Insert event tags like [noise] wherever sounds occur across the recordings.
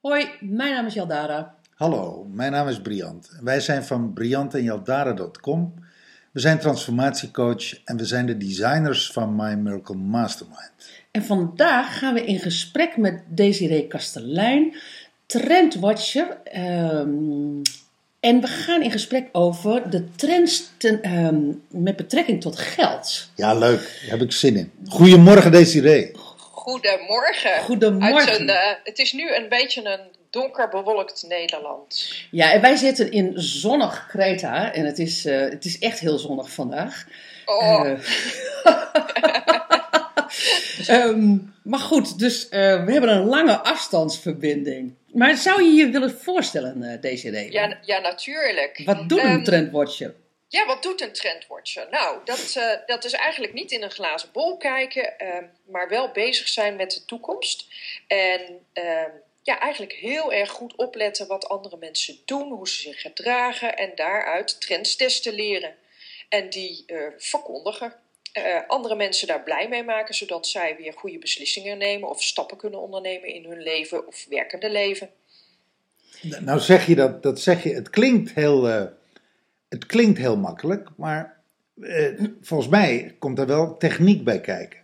Hoi, mijn naam is Jaldara. Hallo, mijn naam is Briant. Wij zijn van briantenjaldara.com. We zijn transformatiecoach en we zijn de designers van My Miracle Mastermind. En vandaag gaan we in gesprek met Desiree Kastelein, trendwatcher. ehm, en we gaan in gesprek over de trends ten- ehm, met betrekking tot geld. Ja, leuk. Daar heb ik zin in. Goedemorgen, Desiree. Goedemorgen. Goedemorgen. Een, eh, het is nu een beetje een donker bewolkt Nederland. Ja, en wij zitten in zonnig Kreta en het is, eh, het is echt heel zonnig vandaag. Oh, Eh, [laughs] Ehm, maar goed, dus eh, we hebben een lange afstandsverbinding. Maar zou je je willen voorstellen, eh Desiree? ja, ja, natuurlijk. Wat doet een Ehm, trendwatcher? Ja, wat doet een trendwatcher? Nou, dat, dat is eigenlijk niet in een glazen bol kijken, ehm, maar wel bezig zijn met de toekomst. En ja, eigenlijk heel erg goed opletten wat andere mensen doen, hoe ze zich gedragen en daaruit trends destilleren. En die eh, verkondigen. Eh, andere mensen daar blij mee maken, zodat zij weer goede beslissingen nemen of stappen kunnen ondernemen in hun leven of werkende leven. Nou zeg je dat, dat zeg je, het klinkt heel, eh, het klinkt heel makkelijk, maar volgens mij komt er wel techniek bij kijken.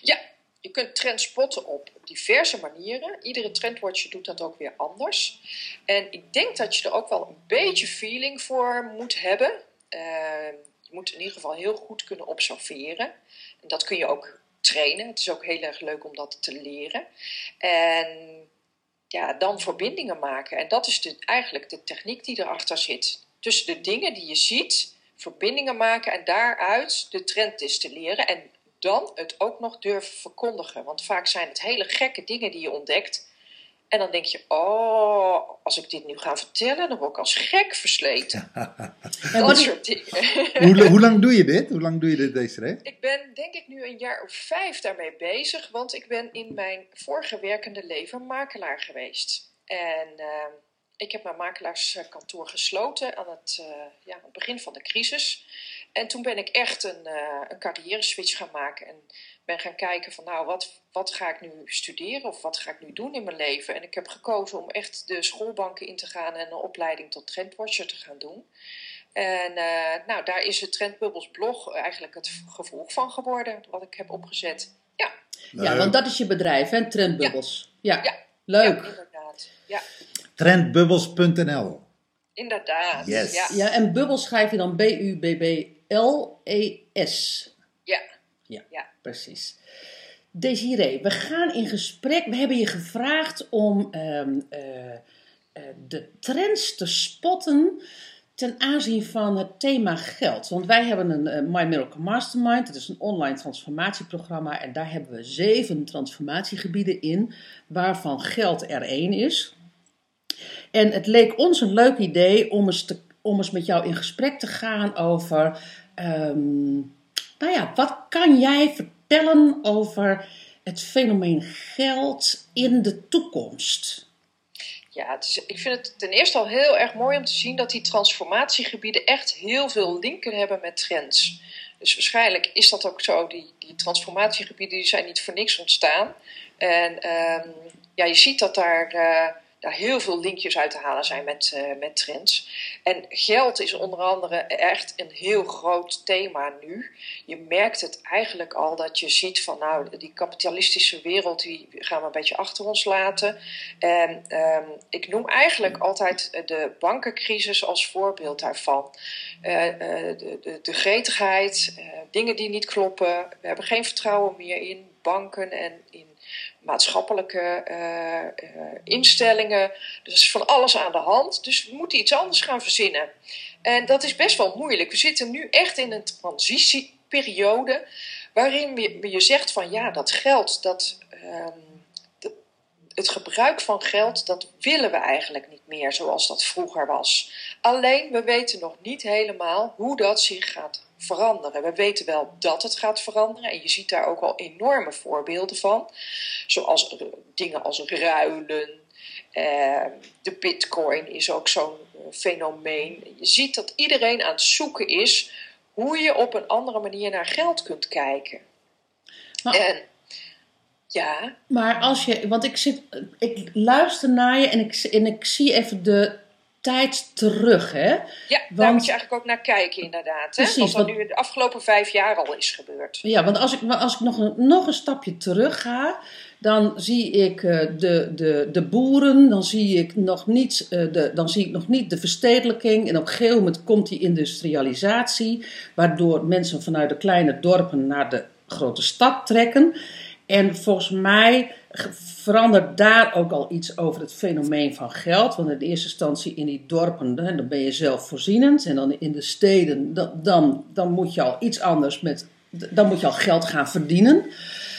Ja, je kunt trends spotten op diverse manieren. Iedere trendwatcher doet dat ook weer anders. En ik denk dat je er ook wel een beetje feeling voor moet hebben. Eh, je moet in ieder geval heel goed kunnen observeren. En dat kun je ook trainen. Het is ook heel erg leuk om dat te leren. En ja, dan verbindingen maken. En dat is eigenlijk de techniek die erachter zit. Tussen de dingen die je ziet, verbindingen maken en daaruit de trend distilleren. En dan het ook nog durven verkondigen. Want vaak zijn het hele gekke dingen die je ontdekt. En dan denk je, oh, als ik dit nu ga vertellen, dan word ik als gek versleten. [laughs] En Dat wat- soort dingen. [laughs] hoe, hoe lang doe je dit? Hoe lang doe je dit, Desiree? Ik ben denk ik nu een jaar of vijf daarmee bezig, want ik ben in mijn vorige werkende leven makelaar geweest. En eh, ik heb mijn makelaarskantoor gesloten aan het, eh, ja, aan het begin van de crisis. En toen ben ik echt een, eh een carrière switch gaan maken en ben gaan kijken van nou, wat, wat ga ik nu studeren of wat ga ik nu doen in mijn leven? En ik heb gekozen om echt de schoolbanken in te gaan en een opleiding tot trendwatcher te gaan doen. En eh, nou, daar is het Trendbubbles blog eigenlijk het gevolg van geworden, wat ik heb opgezet. Ja, Ja, want dat is je bedrijf, hè? Trendbubbles. Ja, Ja. leuk. ja inderdaad. Ja, Trendbubbles.nl inderdaad. Yes. Ja, Ja, en bubbels schrijf je dan B-U-B-B-L-E-S. ja. Ja, Ja. precies. Desiree, we gaan in gesprek. We hebben je gevraagd om ehm, eh, eh, de trends te spotten ten aanzien van het thema geld. Want wij hebben een eh, My Miracle Mastermind. Dat is een online transformatieprogramma. En daar hebben we zeven transformatiegebieden in, waarvan geld er één is. En het leek ons een leuk idee om eens, te, om eens met jou in gesprek te gaan over. ehm, nou ja, wat kan jij vertellen over het fenomeen geld in de toekomst? Ja, ik vind het ten eerste al heel erg mooi om te zien dat die transformatiegebieden echt heel veel linken hebben met trends. Dus waarschijnlijk is dat ook zo. Die, die transformatiegebieden die zijn niet voor niks ontstaan. En ehm, ja, je ziet dat daar, eh, daar heel veel linkjes uit te halen zijn met, eh, met trends. En geld is onder andere echt een heel groot thema nu. Je merkt het eigenlijk al dat je ziet van nou, die kapitalistische wereld die gaan we een beetje achter ons laten. En ehm, ik noem eigenlijk altijd eh, de bankencrisis als voorbeeld daarvan. Eh, de, de, de gretigheid, dingen die niet kloppen. We hebben geen vertrouwen meer in banken en in maatschappelijke eh, eh, instellingen. Dus er is van alles aan de hand. Dus we moeten iets anders gaan verzinnen. En dat is best wel moeilijk. We zitten nu echt in een transitieperiode waarin je, je zegt van ja, dat geld, dat, ehm, dat- het gebruik van geld, dat willen we eigenlijk niet meer zoals dat vroeger was. Alleen we weten nog niet helemaal hoe dat zich gaat veranderen. We weten wel dat het gaat veranderen en je ziet daar ook al enorme voorbeelden van. Zoals dingen als ruilen. Uh, de bitcoin is ook zo'n fenomeen. Je ziet dat iedereen aan het zoeken is hoe je op een andere manier naar geld kunt kijken. en ja. Maar als je, want ik zit, ik luister naar je en ik, en ik zie even de tijd terug, hè? Ja, want, daar moet je eigenlijk ook naar kijken, inderdaad. Hè? Precies, wat er nu de afgelopen vijf jaar al is gebeurd. Ja, want als ik, als ik nog, een, nog een stapje terug ga, dan zie ik uh, de, de, de boeren, dan zie, ik nog niet, uh, de, dan zie ik nog niet de verstedelijking. En op een gegeven moment komt die industrialisatie, waardoor mensen vanuit de kleine dorpen naar de grote stad trekken. En volgens mij verandert daar ook al iets over het fenomeen van geld. Want in de eerste instantie in die dorpen, dan ben je zelfvoorzienend. En dan in de steden, dan, dan moet je al iets anders met. Dan moet je al geld gaan verdienen.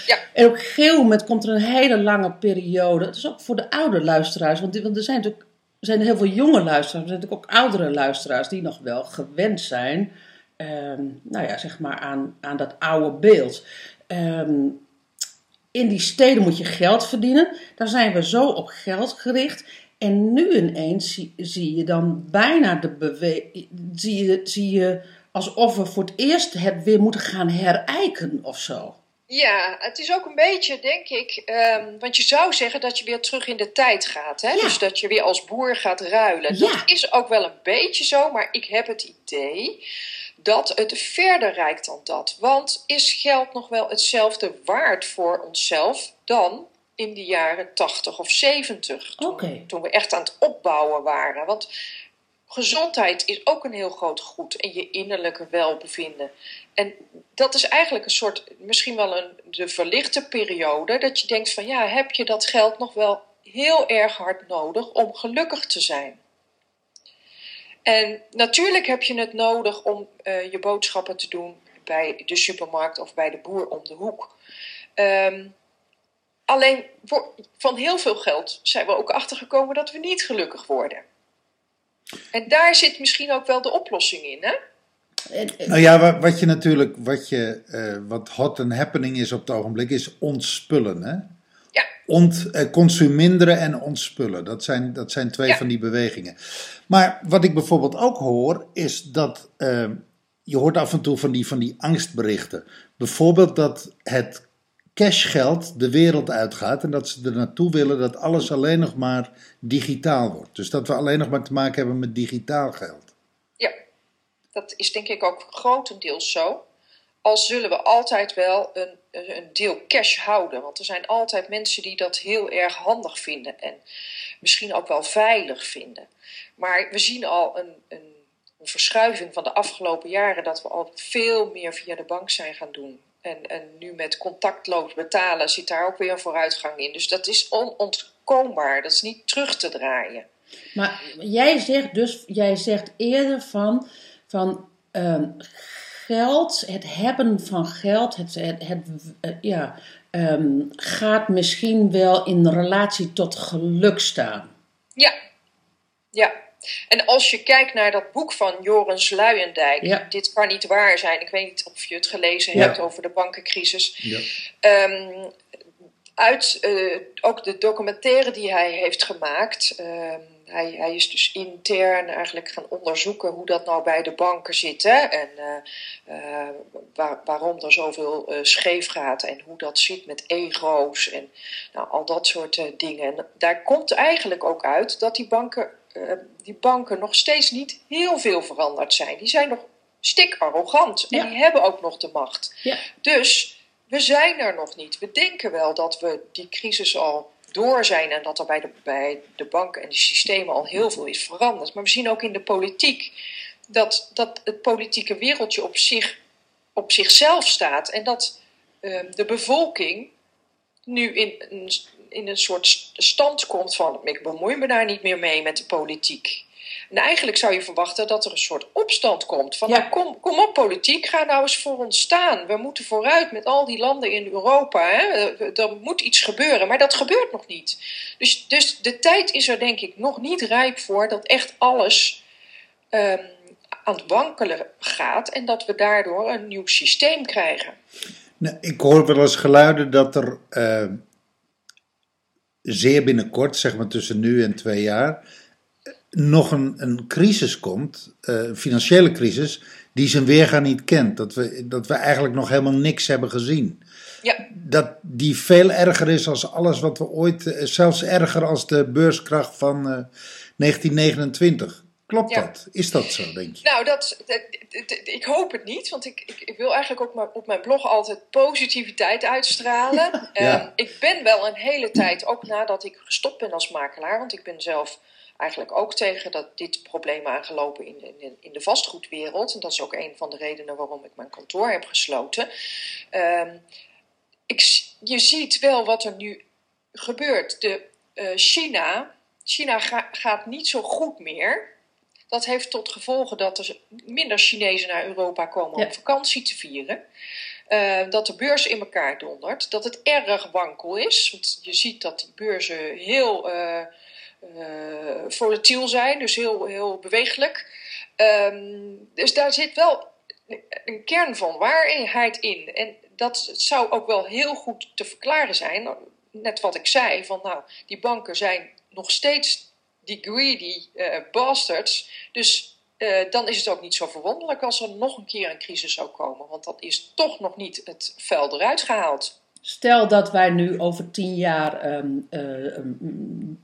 Ja. En op een gegeven moment komt er een hele lange periode. Het is ook voor de oude luisteraars. Want, want er zijn natuurlijk er zijn heel veel jonge luisteraars. Er zijn natuurlijk ook oudere luisteraars die nog wel gewend zijn. Ehm, nou ja, zeg maar aan, aan dat oude beeld. Um, in die steden moet je geld verdienen. Daar zijn we zo op geld gericht. En nu ineens zie, zie je dan bijna de beweging. Zie je, zie je alsof we voor het eerst het weer moeten gaan herijken of zo. Ja, het is ook een beetje, denk ik, um, want je zou zeggen dat je weer terug in de tijd gaat. Hè? Dus dat je weer als boer gaat ruilen. Dat is ook wel een beetje zo, maar ik heb het idee dat het verder reikt dan dat. Want is geld nog wel hetzelfde waard voor onszelf dan in de jaren 80 of 70? Toen, toen we echt aan het opbouwen waren. Want gezondheid is ook een heel groot goed en je innerlijke welbevinden. En dat is eigenlijk een soort, misschien wel een, de verlichte periode, dat je denkt van ja, heb je dat geld nog wel heel erg hard nodig om gelukkig te zijn? En natuurlijk heb je het nodig om uh, je boodschappen te doen bij de supermarkt of bij de boer om de hoek. Um, alleen voor, van heel veel geld zijn we ook achtergekomen dat we niet gelukkig worden. En daar zit misschien ook wel de oplossing in, hè? Nou ja, wat je natuurlijk, wat, je, uh, wat hot and happening is op het ogenblik, is ontspullen. Hè? Ont, uh, consuminderen en ontspullen. Dat zijn, dat zijn twee ja. van die bewegingen. Maar wat ik bijvoorbeeld ook hoor, is dat uh, je hoort af en toe van die, van die angstberichten. Bijvoorbeeld dat het cashgeld de wereld uitgaat en dat ze er naartoe willen dat alles alleen nog maar digitaal wordt. Dus dat we alleen nog maar te maken hebben met digitaal geld. Ja, dat is denk ik ook grotendeels zo. Al zullen we altijd wel een, een deel cash houden. Want er zijn altijd mensen die dat heel erg handig vinden. En misschien ook wel veilig vinden. Maar we zien al een, een, een, verschuiving van de afgelopen jaren dat we al veel meer via de bank zijn gaan doen. En, en nu met contactloos betalen zit daar ook weer een vooruitgang in. Dus dat is onontkoombaar, dat is niet terug te draaien. Maar jij zegt dus, jij zegt eerder van, van um, geld, het hebben van geld, het, het, het uh, ja, um, gaat misschien wel in relatie tot geluk staan. Ja, ja. En als je kijkt naar dat boek van Joris Luijendijk, ja. dit kan niet waar zijn. Ik weet niet of je het gelezen Ja. hebt over de bankencrisis. Ja. Ehm, uit eh, ook de documentaire die hij heeft gemaakt. ehm, hij, hij is dus intern eigenlijk gaan onderzoeken hoe dat nou bij de banken zit. Hè? En eh, eh, waar- waarom er zoveel eh, scheef gaat en hoe dat zit met ego's en nou, al dat soort dingen. En daar komt eigenlijk ook uit dat die banken, die banken nog steeds niet heel veel veranderd zijn. Die zijn nog stik arrogant en Ja. die hebben ook nog de macht. Ja. Dus we zijn er nog niet. We denken wel dat we die crisis al door zijn en dat er bij de, bij de banken en de systemen al heel veel is veranderd. Maar we zien ook in de politiek dat, dat het politieke wereldje op, zich, op zichzelf staat en dat eh, de bevolking nu in een, in een soort stand komt van ik bemoei me daar niet meer mee met de politiek. En eigenlijk zou je verwachten dat er een soort opstand komt. Van Ja. nou, kom, kom op politiek, ga nou eens voor ons staan. We moeten vooruit met al die landen in Europa. Hè. Eh, Er moet iets gebeuren, maar dat gebeurt nog niet. Dus, dus de tijd is er denk ik nog niet rijp voor dat echt alles ehm, aan het wankelen gaat en dat we daardoor een nieuw systeem krijgen. Nou, ik hoor wel eens geluiden dat er eh, zeer binnenkort, zeg maar tussen nu en twee jaar, nog een, een crisis komt, eh, een financiële crisis, die zijn weerga niet kent. Dat we, dat we eigenlijk nog helemaal niks hebben gezien. Ja, Dat die veel erger is als alles wat we ooit, eh, zelfs erger als de beurskracht van eh, 1929. Klopt Ja. dat? Is dat zo, denk je? nou, dat, dat- dat- ik hoop het niet, want ik, ik, ik wil eigenlijk ook maar op mijn blog altijd positiviteit uitstralen. [laughs] Ja. Ik ben wel een hele tijd, ook nadat ik gestopt ben als makelaar, want ik ben zelf eigenlijk ook tegen dat dit probleem aangelopen in, de- in, de- vastgoedwereld. En dat is ook een van de redenen waarom ik mijn kantoor heb gesloten. Ehm, ik, je ziet wel wat er nu gebeurt. De, eh, China, China ga- gaat niet zo goed meer. Dat heeft tot gevolg dat er minder Chinezen naar Europa komen Ja. om vakantie te vieren. Eh, dat de beurs in elkaar dondert. Dat het erg wankel is. Want je ziet dat die beurzen heel eh, volatiel zijn, dus heel, heel bewegelijk. Ehm, dus daar zit wel een kern van waarheid in. En dat zou ook wel heel goed te verklaren zijn. Net wat ik zei, van nou, die banken zijn nog steeds die greedy eh, bastards. Dus eh, dan is het ook niet zo verwonderlijk als er nog een keer een crisis zou komen. Want dat is toch nog niet het vel eruit gehaald. Stel dat wij nu over tien jaar ehm, eh,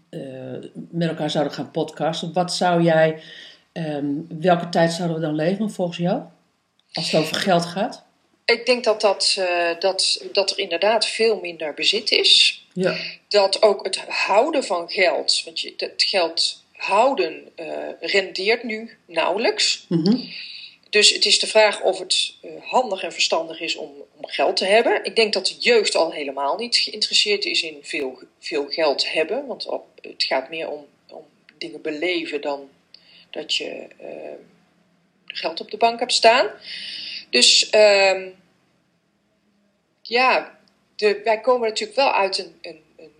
eh, met elkaar zouden gaan podcasten. Wat zou jij, ehm, welke tijd zouden we dan leven volgens jou? Als het over geld gaat? Ik denk dat, dat, eh, dat, dat er inderdaad veel minder bezit is. Ja. dat ook het houden van geld, want je, het geld houden rendeert nu nauwelijks. Mhm. Dus het is de vraag of het eh, handig en verstandig is om, om geld te hebben. Ik denk dat de jeugd al helemaal niet geïnteresseerd is in veel, veel geld hebben, want het gaat meer om, om dingen beleven dan dat je eh, geld op de bank hebt staan. Dus ehm, ja, de, wij komen natuurlijk wel uit een, een, een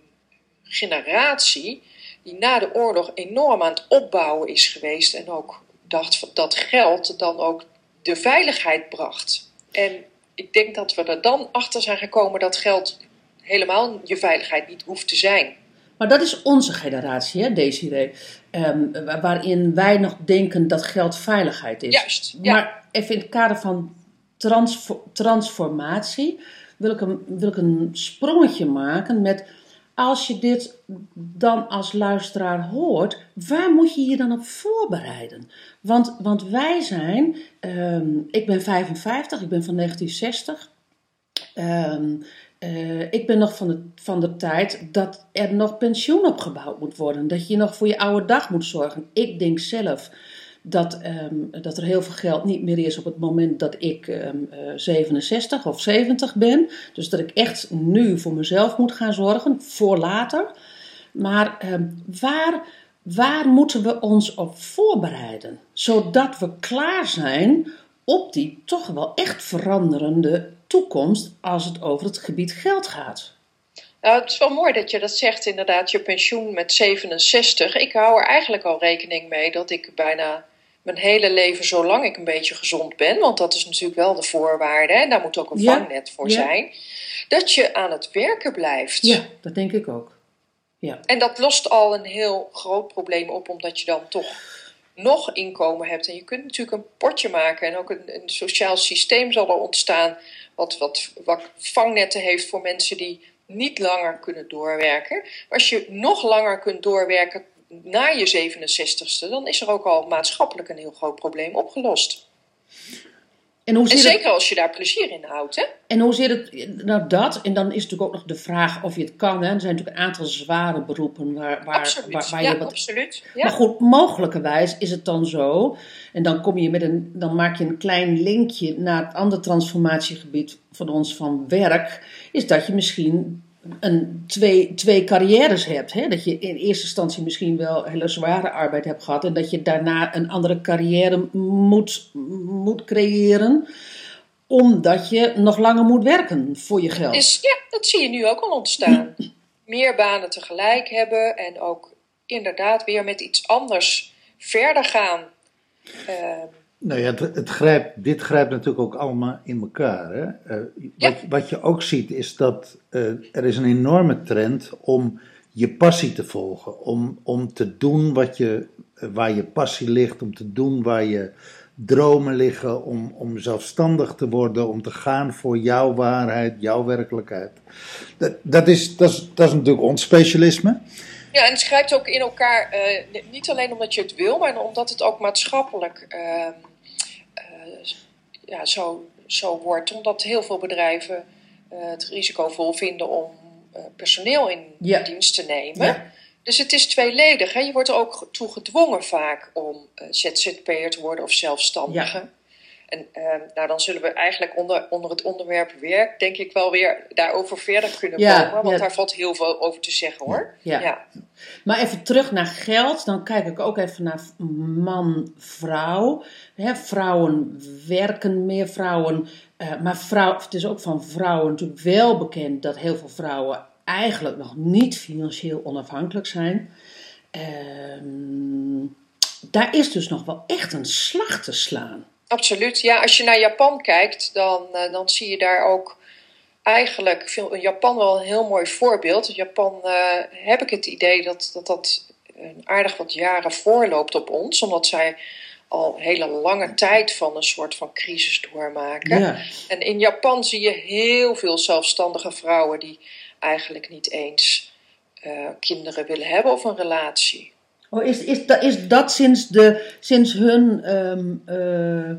generatie die na de oorlog enorm aan het opbouwen is geweest en ook dacht dat geld dan ook de veiligheid bracht. En ik denk dat we er dan achter zijn gekomen dat geld helemaal je veiligheid niet hoeft te zijn. Maar dat is onze generatie, hè, Desiree. Ehm, wa- waarin wij nog denken dat geld veiligheid is. Juist, ja. Maar even in het kader van transfo- transformatie wil ik, een, wil ik een sprongetje maken met... Als je dit dan als luisteraar hoort, waar moet je je dan op voorbereiden? Want, want wij zijn, ehm, ik ben 55, ik ben van 1960. Ehm, eh, ik ben nog van de, van de tijd dat er nog pensioen opgebouwd moet worden. Dat je nog voor je oude dag moet zorgen. Ik denk zelf dat, ehm, dat er heel veel geld niet meer is op het moment dat ik ehm, eh, 67 of 70 ben. Dus dat ik echt nu voor mezelf moet gaan zorgen, voor later. Maar ehm, waar, waar moeten we ons op voorbereiden? Zodat we klaar zijn op die toch wel echt veranderende toekomst als het over het gebied geld gaat. Nou, het is wel mooi dat je dat zegt, inderdaad, je pensioen met 67. Ik hou er eigenlijk al rekening mee dat ik bijna mijn hele leven, zolang ik een beetje gezond ben, want dat is natuurlijk wel de voorwaarde, en daar moet ook een Ja, vangnet voor ja. zijn, dat je aan het werken blijft. Ja, dat denk ik ook. Ja. En dat lost al een heel groot probleem op, omdat je dan toch nog inkomen hebt. En je kunt natuurlijk een potje maken en ook een, een sociaal systeem zal er ontstaan, wat, wat, wat vangnetten heeft voor mensen die niet langer kunnen doorwerken. Maar als je nog langer kunt doorwerken na je 67ste, dan is er ook al maatschappelijk een heel groot probleem opgelost. En zit het, zeker als je daar plezier in houdt, hè? en hoe zit het, nou dat, en dan is natuurlijk ook nog de vraag of je het kan. Hè. Er zijn natuurlijk een aantal zware beroepen waar, waar, absoluut. waar, waar ja, je wat absoluut. Maar Ja. goed, mogelijkerwijs is het dan zo. En dan kom je met een, dan maak je een klein linkje naar het andere transformatiegebied van ons van werk. Is dat je misschien een, twee, twee carrières hebt. Hè? Dat je in eerste instantie misschien wel hele zware arbeid hebt gehad. En dat je daarna een andere carrière moet, moet creëren. Omdat je nog langer moet werken voor je geld. Is, ja, dat zie je nu ook al ontstaan. [clears throat] Meer banen tegelijk hebben en ook inderdaad weer met iets anders verder gaan. Ehm, Nou ja, het, het grijpt, dit grijpt natuurlijk ook allemaal in elkaar. Hè? Eh, Ja. wat, wat je ook ziet is dat eh, er is een enorme trend om je passie te volgen. Om, om te doen wat je, eh, waar je passie ligt, om te doen waar je dromen liggen, om, om zelfstandig te worden, om te gaan voor jouw waarheid, jouw werkelijkheid. Dat, dat, is, dat, is, dat is natuurlijk ons specialisme. Ja, en het grijpt ook in elkaar, niet alleen omdat je het wil, maar omdat het ook maatschappelijk eh, ja, zo, zo wordt. Omdat heel veel bedrijven eh, het risicovol vinden om eh, personeel in Ja. dienst te nemen. Ja. Dus het is tweeledig. Hè? Je wordt er ook toe gedwongen vaak om eh, ZZP'er te worden of zelfstandige. En eh, nou, dan zullen we eigenlijk onder, onder het onderwerp werk, denk ik wel weer daarover verder kunnen Ja, komen. Want ja. daar valt heel veel over te zeggen hoor. Ja. ja. Maar even terug naar geld, dan kijk ik ook even naar man-vrouw. Vrouwen werken meer, vrouwen. eh, maar vrouw, het is ook van vrouwen natuurlijk wel bekend dat heel veel vrouwen eigenlijk nog niet financieel onafhankelijk zijn. Ehm, daar is dus nog wel echt een slag te slaan. Absoluut. Ja, als je naar Japan kijkt, dan, eh, dan zie je daar ook eigenlijk ik vind Japan wel een heel mooi voorbeeld. In Japan eh, heb ik het idee dat, dat dat een aardig wat jaren voorloopt op ons, omdat zij al hele lange tijd van een soort van crisis doormaken. Ja. En in Japan zie je heel veel zelfstandige vrouwen die eigenlijk niet eens eh, kinderen willen hebben of een relatie. Oh, is, is, dat, is dat sinds, de, sinds hun. ehm, eh,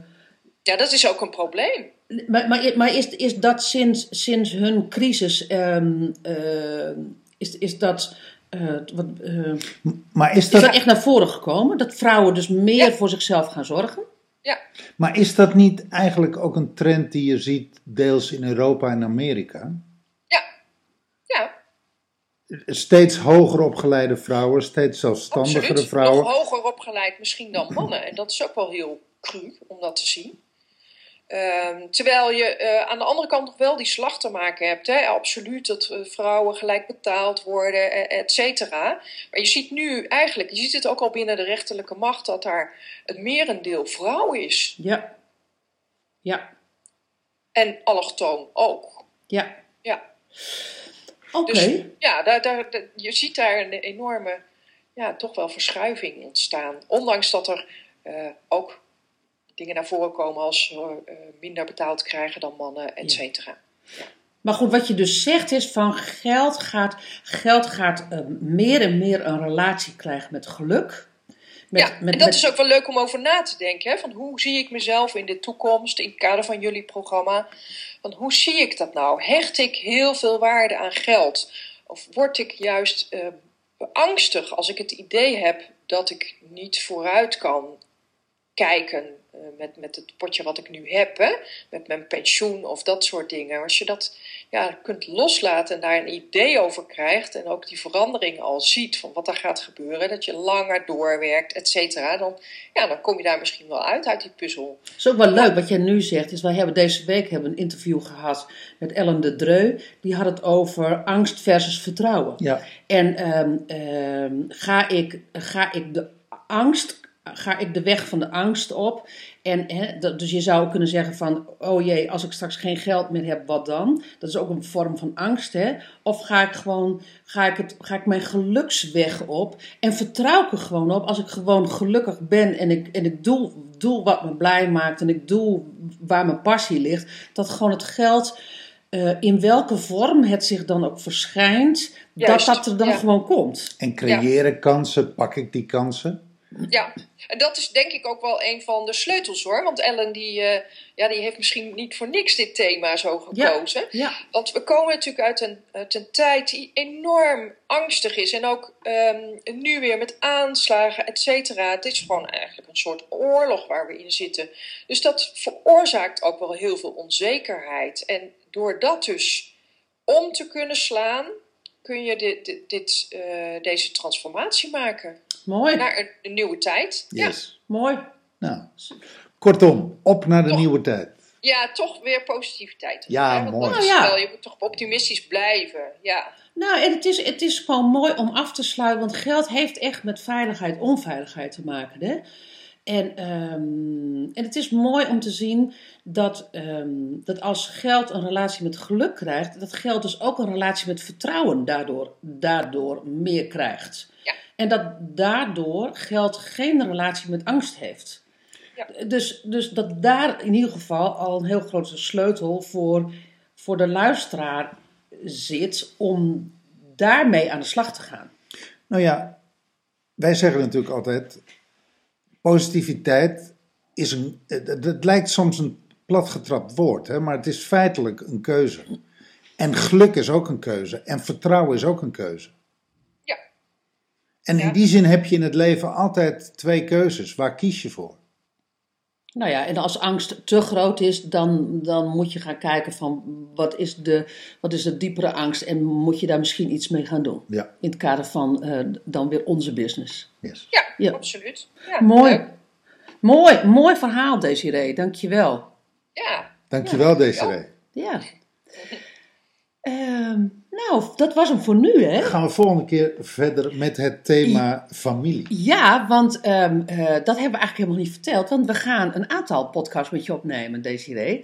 Ja, dat is ook een probleem. Maar, maar, maar is, is dat sinds, sinds hun crisis, ehm, eh, is, is dat, eh, wat, eh, Maar is is dat, dat echt naar voren gekomen? Dat vrouwen dus meer Ja. voor zichzelf gaan zorgen? Ja, maar is dat niet eigenlijk ook een trend die je ziet deels in Europa en Amerika? Steeds hoger opgeleide vrouwen, steeds zelfstandigere Absoluut. vrouwen. Nog hoger opgeleid misschien dan mannen. En dat is ook wel heel cru om dat te zien. Ehm, terwijl je eh, aan de andere kant nog wel die slag te maken hebt. Hè? Absoluut dat eh, vrouwen gelijk betaald worden, eh, et cetera. Maar je ziet nu eigenlijk, je ziet het ook al binnen de rechterlijke macht, dat daar het merendeel vrouw is. Ja. Ja. En allochtoon ook. Ja. Ja. Oké. Dus ja, daar, daar, daar- je ziet daar een enorme, ja, toch wel verschuiving ontstaan. Ondanks dat er eh, ook dingen naar voren komen als eh, minder betaald krijgen dan mannen, et Ja. cetera. Maar goed, wat je dus zegt is van geld gaat, geld gaat eh, meer en meer een relatie krijgen met geluk. Met, ja, met, en dat met- is ook wel leuk om over na te denken. Hè? Van hoe zie ik mezelf in de toekomst, in het kader van jullie programma? Van hoe zie ik dat nou? Hecht ik heel veel waarde aan geld? Of word ik juist eh, angstig als ik het idee heb dat ik niet vooruit kan kijken met, met het potje wat ik nu heb, hè? met mijn pensioen of dat soort dingen. Als je dat ja, kunt loslaten en daar een idee over krijgt en ook die verandering al ziet van wat er gaat gebeuren, dat je langer doorwerkt, et cetera, dan, ja, dan kom je daar misschien wel uit, uit die puzzel. Het is ook wel leuk wat jij nu zegt. Is wij hebben deze week hebben een interview gehad met Ellen de Dreu. Die had het over angst versus vertrouwen. Ja, En ehm, ehm, ga, ik, ga ik de angst, ga ik de weg van de angst op? En, hè, dat- dus je zou kunnen zeggen van, oh jee, als ik straks geen geld meer heb, wat dan? Dat is ook een vorm van angst, hè? Of ga ik gewoon, ga ik, het, ga ik mijn geluksweg op en vertrouw ik er gewoon op als ik gewoon gelukkig ben en ik, en ik doe, doe wat me blij maakt en ik doe waar mijn passie ligt, dat gewoon het geld, eh, in welke vorm het zich dan ook verschijnt, Juist, dat dat er dan ja. gewoon komt. en creëren kansen, pak ik die kansen? Ja, en dat is denk ik ook wel een van de sleutels hoor. Want Ellen die, eh, ja, die heeft misschien niet voor niks dit thema zo gekozen. Ja, Want we komen natuurlijk uit een, uit een tijd die enorm angstig is. En ook ehm, nu weer met aanslagen, et cetera. Het is gewoon eigenlijk een soort oorlog waar we in zitten. Dus dat veroorzaakt ook wel heel veel onzekerheid. En door dat dus om te kunnen slaan, kun je dit, dit, dit, eh, deze transformatie maken mooi, naar een, een nieuwe tijd. Ja. Mooi. Nou, kortom, op naar de Toch. nieuwe tijd. ja, toch weer positiviteit. Ja, mooi. Nou ja. wel- je moet toch optimistisch blijven. Ja. Nou, en het is, het is gewoon mooi om af te sluiten, want geld heeft echt met veiligheid, onveiligheid te maken. Hè? En, ehm, en het is mooi om te zien dat, ehm, dat als geld een relatie met geluk krijgt, dat geld dus ook een relatie met vertrouwen daardoor, daardoor meer krijgt. Ja. En dat daardoor geld geen relatie met angst heeft. Ja. Dus, dus dat daar in ieder geval al een heel grote sleutel voor, voor de luisteraar zit om daarmee aan de slag te gaan. Nou ja, wij zeggen natuurlijk altijd: positiviteit is een. Het, het lijkt soms een platgetrapt woord, hè, maar het is feitelijk een keuze. En geluk is ook een keuze. En vertrouwen is ook een keuze. Ja. En in Ja. die zin heb je in het leven altijd twee keuzes. Waar kies je voor? Nou ja, en als angst te groot is, dan, dan moet je gaan kijken van wat is, de, wat is de diepere angst en moet je daar misschien iets mee gaan doen. Ja, In het kader van eh, dan weer onze business. yes. Ja, Ja. absoluut. Ja, Mooi. leuk. Mooi, mooi verhaal Desiree, dankjewel. Ja, Dankjewel, Desiree. Ja. Ehm, nou, dat was hem voor nu hè. Gaan we volgende keer verder met het thema familie. Ja, want ehm, eh, dat hebben we eigenlijk helemaal niet verteld. Want we gaan een aantal podcasts met je opnemen, Desiree.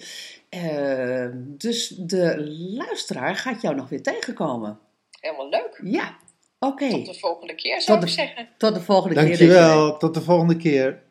Ehm, dus de luisteraar gaat jou nog weer tegenkomen. helemaal leuk. Ja, oké. Tot de volgende keer, zou Tot ik zeggen. Tot de volgende keer. Dankjewel, tot de volgende keer.